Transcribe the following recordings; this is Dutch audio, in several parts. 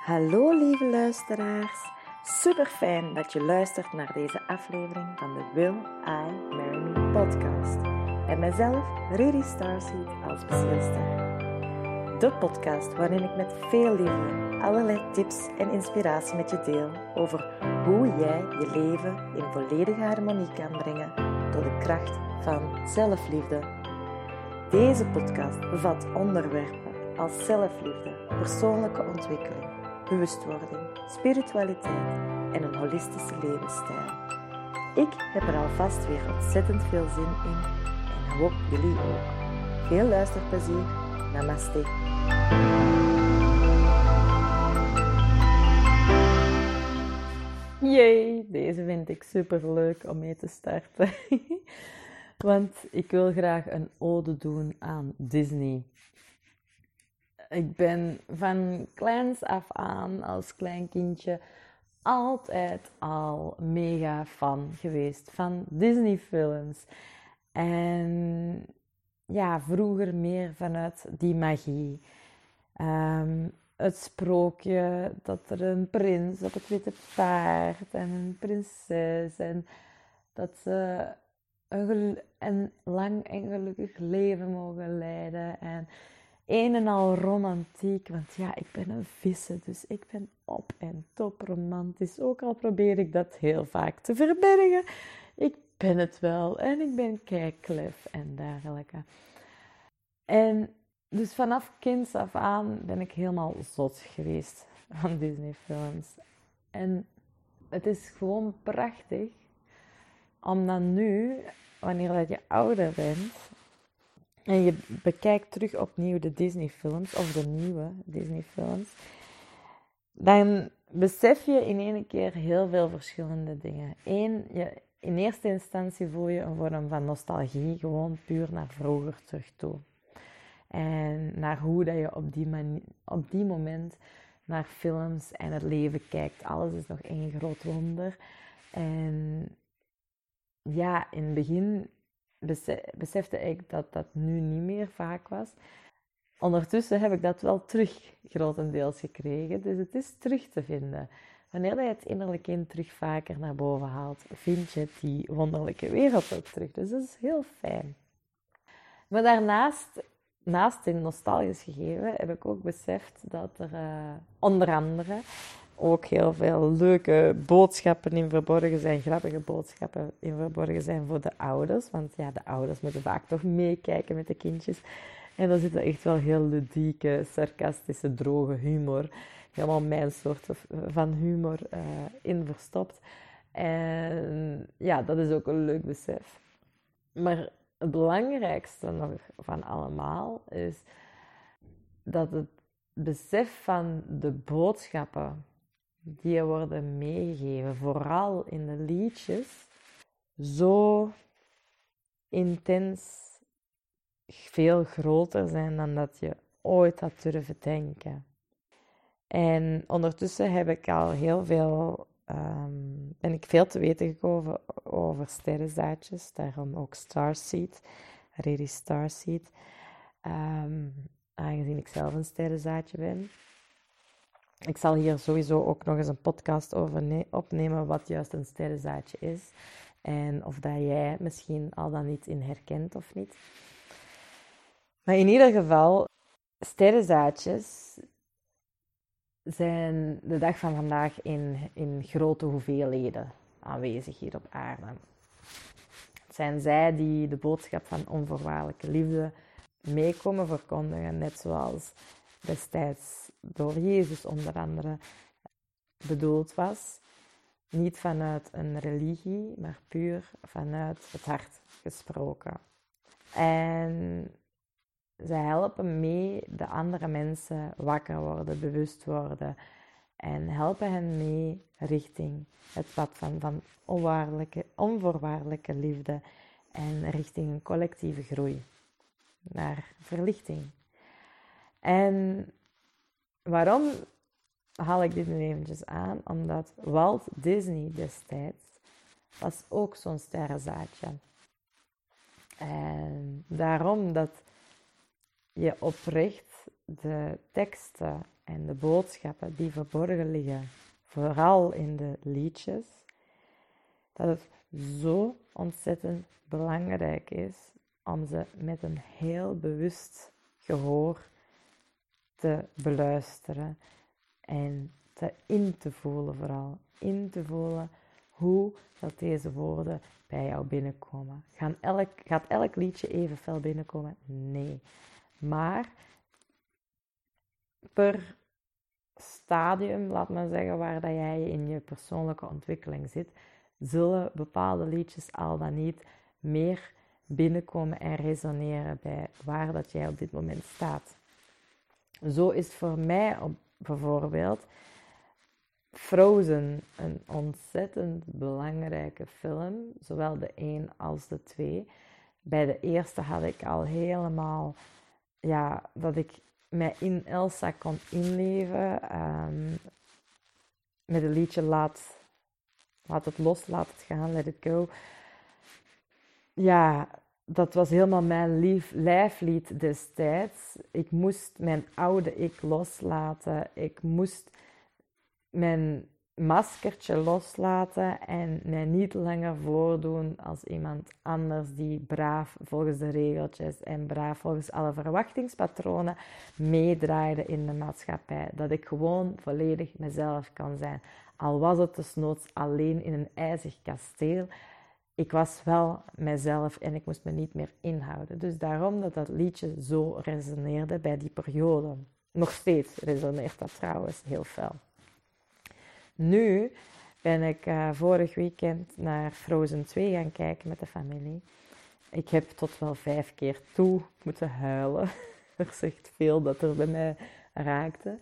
Hallo lieve luisteraars. Super fijn dat je luistert naar deze aflevering van de Will I Marry Me podcast. En mijzelf, Rudy Starseed, als bezielster. De podcast waarin ik met veel liefde allerlei tips en inspiratie met je deel over hoe jij je leven in volledige harmonie kan brengen door de kracht van zelfliefde. Deze podcast bevat onderwerpen als zelfliefde, persoonlijke ontwikkeling, bewustwording, spiritualiteit en een holistische levensstijl. Ik heb er alvast weer ontzettend veel zin in en hoop jullie ook. Veel luisterplezier. Namaste. Yay, deze vind ik super leuk om mee te starten. Want ik wil graag een ode doen aan Disney. Ik ben van kleins af aan als klein kindje altijd al mega fan geweest van Disney-films. En ja, vroeger meer vanuit die magie. Ehm, het sprookje dat er een prins op het witte paard en een prinses en dat ze een, een lang en gelukkig leven mogen leiden en een en al romantiek, want ja, ik ben een vissen, dus ik ben op en top romantisch. Ook al probeer ik dat heel vaak te verbergen, ik ben het wel en ik ben kijklef en dergelijke. En dus vanaf kinds af aan ben ik helemaal zot geweest van Disney-films. En het is gewoon prachtig om dan nu, wanneer je ouder bent, en je bekijkt terug opnieuw de Disney-films, of de nieuwe Disney-films, dan besef je in één keer heel veel verschillende dingen. Eén, je, in eerste instantie voel je een vorm van nostalgie, gewoon puur naar vroeger terug toe. En naar hoe dat je op die, op die moment naar films en het leven kijkt. Alles is nog één groot wonder. En ja, in het begin besefte ik dat dat nu niet meer vaak was. Ondertussen heb ik dat wel terug grotendeels gekregen. Dus het is terug te vinden. Wanneer je het innerlijke kind terug vaker naar boven haalt, vind je die wonderlijke wereld ook terug. Dus dat is heel fijn. Maar daarnaast naast in nostalgisch gegeven heb ik ook beseft dat er uh, onder andere ook heel veel leuke boodschappen in verborgen zijn, grappige boodschappen in verborgen zijn voor de ouders. Want ja, de ouders moeten vaak toch meekijken met de kindjes. En daar zit echt wel heel ludieke, sarcastische, droge humor. Helemaal mijn soort van humor uh, in verstopt. En ja, dat is ook een leuk besef. Maar het belangrijkste nog van allemaal is dat het besef van de boodschappen die worden meegegeven, vooral in de liedjes, zo intens veel groter zijn dan dat je ooit had durven denken. En ondertussen heb ik al heel veel um, ben ik veel te weten gekomen over sterrenzaadjes, daarom ook Starseed, Riri Starseed, um, aangezien ik zelf een sterrenzaadje ben. Ik zal hier sowieso ook nog eens een podcast over opnemen wat juist een sterrenzaadje is en of dat jij misschien al dan niet in herkent of niet. Maar in ieder geval, sterrenzaadjes zijn de dag van vandaag in, in grote hoeveelheden aanwezig hier op aarde. Het zijn zij die de boodschap van onvoorwaardelijke liefde meekomen verkondigen, net zoals destijds door Jezus onder andere bedoeld was. Niet vanuit een religie, maar puur vanuit het hart gesproken. En zij helpen mee de andere mensen wakker worden, bewust worden en helpen hen mee richting het pad van, van onwaardelijke, onvoorwaardelijke liefde en richting een collectieve groei naar verlichting. En waarom haal ik dit nu eventjes aan? Omdat Walt Disney destijds was ook zo'n sterrenzaadje. En daarom dat je oprecht de teksten en de boodschappen die verborgen liggen, vooral in de liedjes, dat het zo ontzettend belangrijk is om ze met een heel bewust gehoor te beluisteren en te in te voelen vooral. In te voelen hoe dat deze woorden bij jou binnenkomen. Gaan elk, gaat elk liedje even fel binnenkomen? Nee. Maar per stadium, laat maar zeggen, waar dat jij in je persoonlijke ontwikkeling zit, zullen bepaalde liedjes al dan niet meer binnenkomen en resoneren bij waar dat jij op dit moment staat. Zo is voor mij bijvoorbeeld Frozen een ontzettend belangrijke film, zowel de een als de twee. Bij de eerste had ik al helemaal, ja, dat ik mij in Elsa kon inleven. Um, met het liedje Laat, laat het los, laat het gaan, let it go. Ja, dat was helemaal mijn lief, lijflied destijds. Ik moest mijn oude ik loslaten. Ik moest mijn maskertje loslaten en mij niet langer voordoen als iemand anders die braaf volgens de regeltjes en braaf volgens alle verwachtingspatronen meedraaide in de maatschappij. Dat ik gewoon volledig mezelf kan zijn. Al was het desnoods alleen in een ijzig kasteel. Ik was wel mezelf en ik moest me niet meer inhouden. Dus daarom dat dat liedje zo resoneerde bij die periode. Nog steeds resoneert dat trouwens heel fel. Nu ben ik uh, vorig weekend naar Frozen 2 gaan kijken met de familie. Ik heb tot wel vijf keer toe moeten huilen. er zegt veel dat er bij mij raakte.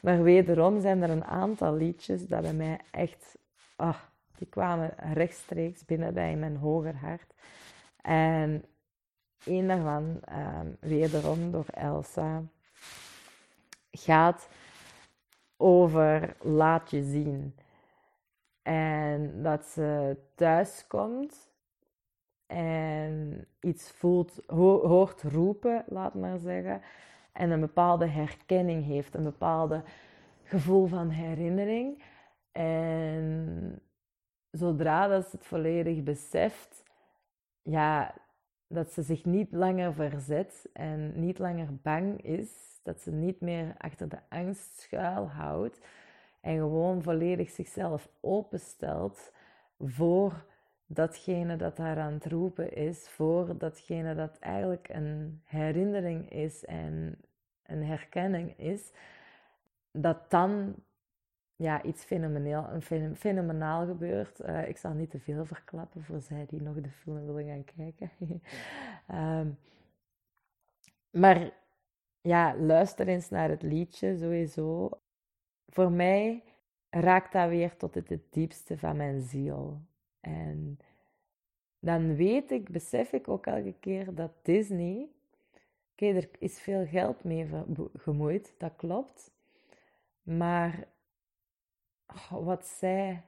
Maar wederom zijn er een aantal liedjes dat bij mij echt... Oh, die kwamen rechtstreeks binnen bij mijn hoger hart. En een daarvan, um, wederom door Elsa, gaat over laat je zien. En dat ze thuis komt en iets voelt, hoort roepen, laat maar zeggen. En een bepaalde herkenning heeft, een bepaalde gevoel van herinnering. En zodra dat ze het volledig beseft, ja, dat ze zich niet langer verzet en niet langer bang is, dat ze niet meer achter de angst schuilhoudt en gewoon volledig zichzelf openstelt voor datgene dat haar aan het roepen is, voor datgene dat eigenlijk een herinnering is en een herkenning is, dat dan ja, iets fenomeneel, een fenomenaal gebeurt. Uh, ik zal niet te veel verklappen voor zij die nog de film willen gaan kijken. um, maar ja, luister eens naar het liedje sowieso. Voor mij raakt dat weer tot het, het diepste van mijn ziel. En dan weet ik, besef ik ook elke keer dat Disney. Oké, er is veel geld mee gemoeid, dat klopt. Maar wat zij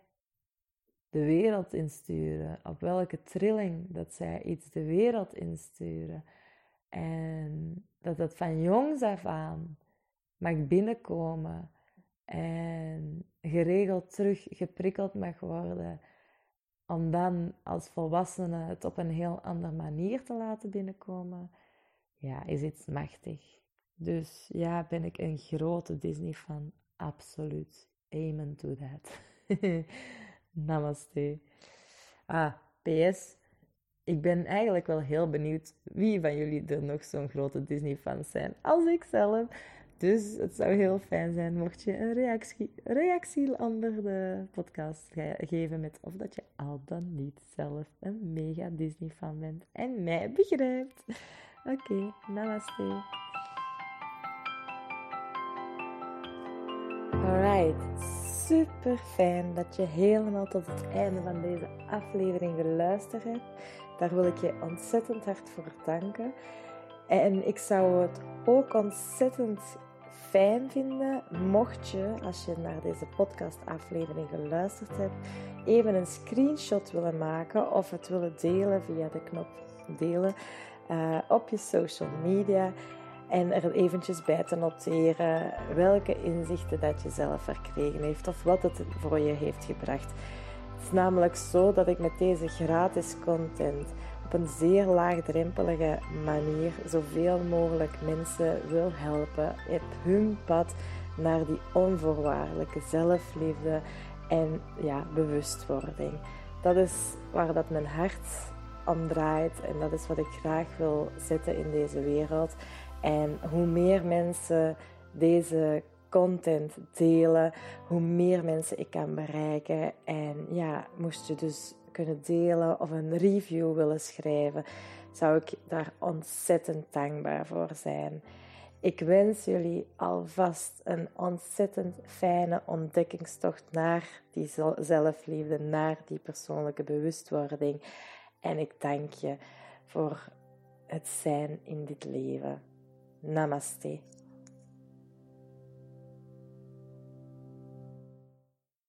de wereld insturen, op welke trilling dat zij iets de wereld insturen. En dat het van jongs af aan mag binnenkomen en geregeld terug geprikkeld mag worden, om dan als volwassene het op een heel andere manier te laten binnenkomen, ja, is iets machtig. Dus ja, ben ik een grote Disney-fan, absoluut. Amen to that. Namaste. Ah, PS. Ik ben eigenlijk wel heel benieuwd wie van jullie er nog zo'n grote Disney-fans zijn als ik zelf. Dus het zou heel fijn zijn mocht je een reactie, reactie onder de podcast geven met of dat je al dan niet zelf een mega Disney-fan bent en mij begrijpt. Oké, namaste. Alright, super fijn dat je helemaal tot het einde van deze aflevering geluisterd hebt. Daar wil ik je ontzettend hard voor danken. En ik zou het ook ontzettend fijn vinden mocht je, als je naar deze podcastaflevering geluisterd hebt, even een screenshot willen maken of het willen delen via de knop delen uh, op je social media. En er eventjes bij te noteren welke inzichten dat je zelf verkregen heeft of wat het voor je heeft gebracht. Het is namelijk zo dat ik met deze gratis content op een zeer laagdrempelige manier zoveel mogelijk mensen wil helpen op hun pad naar die onvoorwaardelijke zelfliefde en ja, bewustwording. Dat is waar dat mijn hart om draait en dat is wat ik graag wil zetten in deze wereld. En hoe meer mensen deze content delen, hoe meer mensen ik kan bereiken. En ja, moest je dus kunnen delen of een review willen schrijven, zou ik daar ontzettend dankbaar voor zijn. Ik wens jullie alvast een ontzettend fijne ontdekkingstocht naar die zelfliefde, naar die persoonlijke bewustwording. En ik dank je voor het zijn in dit leven. Namaste.